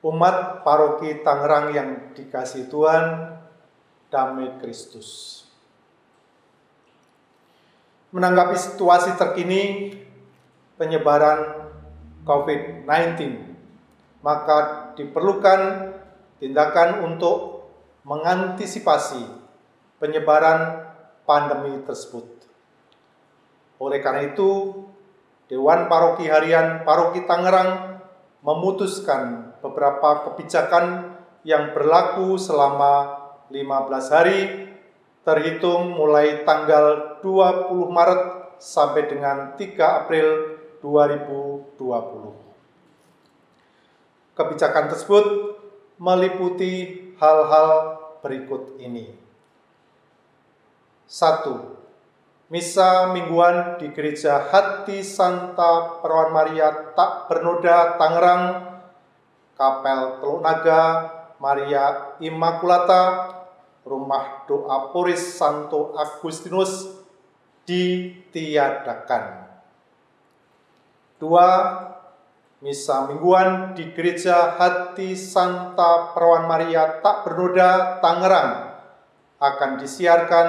Umat paroki Tangerang yang dikasih Tuhan, damai Kristus. Menanggapi situasi terkini penyebaran COVID-19, maka diperlukan tindakan untuk mengantisipasi penyebaran pandemi tersebut. Oleh karena itu, Dewan Paroki Harian Paroki Tangerang memutuskan beberapa kebijakan yang berlaku selama 15 hari terhitung mulai tanggal 20 Maret sampai dengan 3 April 2020. Kebijakan tersebut meliputi hal-hal berikut ini. Satu, Misa mingguan di Gereja Hati Santa Perawan Maria Tak Bernoda Tangerang, Kapel Teluk Naga, Maria Immaculata, Rumah Doa Poris Santo Agustinus ditiadakan. Dua, Misa mingguan di Gereja Hati Santa Perawan Maria Tak Bernoda, Tangerang akan disiarkan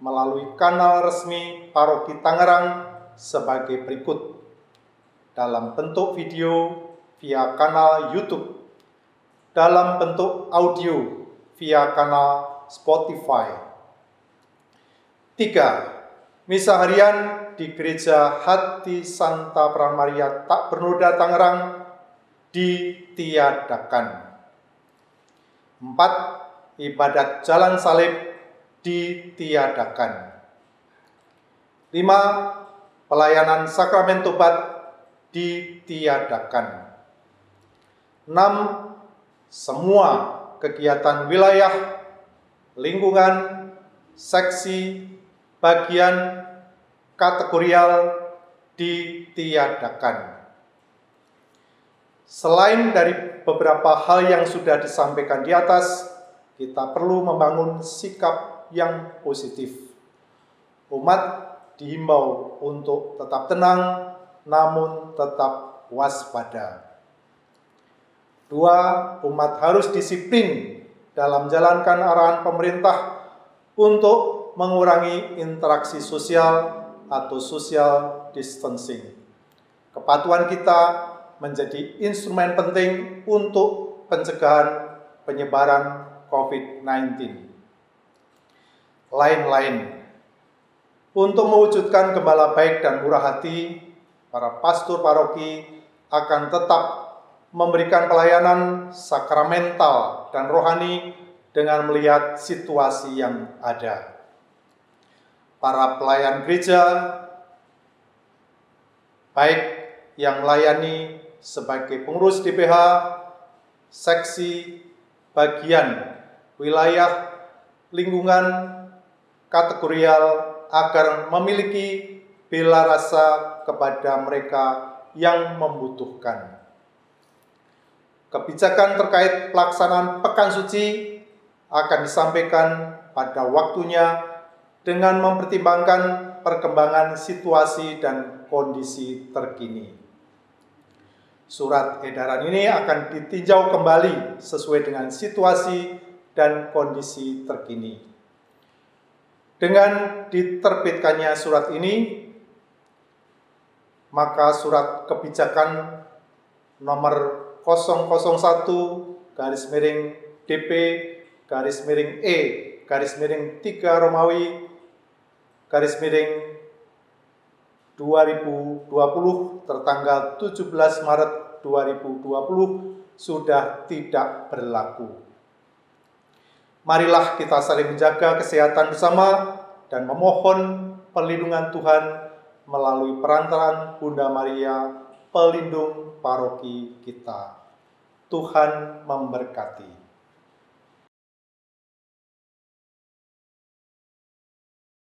melalui kanal resmi Paroki Tangerang sebagai berikut. Dalam bentuk video via kanal YouTube, dalam bentuk audio via kanal Spotify. Tiga, Misa harian di Gereja Hati Santa Pramaria Tak Bernoda Tangerang ditiadakan. Empat, ibadat jalan salib ditiadakan. Lima, pelayanan sakramen tobat ditiadakan. Enam, semua kegiatan wilayah, lingkungan, seksi, bagian, kategorial ditiadakan. Selain dari beberapa hal yang sudah disampaikan di atas, kita perlu membangun sikap yang positif. Umat dihimbau untuk tetap tenang, namun tetap waspada. Dua, umat harus disiplin dalam menjalankan arahan pemerintah untuk mengurangi interaksi sosial atau social distancing. Kepatuhan kita menjadi instrumen penting untuk pencegahan penyebaran COVID-19. Lain-lain, untuk mewujudkan gembala baik dan murah hati, para pastor paroki akan tetap memberikan pelayanan sakramental dan rohani dengan melihat situasi yang ada para pelayan gereja, baik yang melayani sebagai pengurus DPH, seksi, bagian, wilayah, lingkungan, kategorial agar memiliki bela rasa kepada mereka yang membutuhkan. Kebijakan terkait pelaksanaan pekan suci akan disampaikan pada waktunya dengan mempertimbangkan perkembangan situasi dan kondisi terkini. Surat edaran ini akan ditinjau kembali sesuai dengan situasi dan kondisi terkini. Dengan diterbitkannya surat ini, maka surat kebijakan nomor 001 garis miring DP garis miring E garis miring 3 Romawi garis miring 2020 tertanggal 17 Maret 2020 sudah tidak berlaku. Marilah kita saling menjaga kesehatan bersama dan memohon perlindungan Tuhan melalui perantaraan Bunda Maria, pelindung paroki kita. Tuhan memberkati.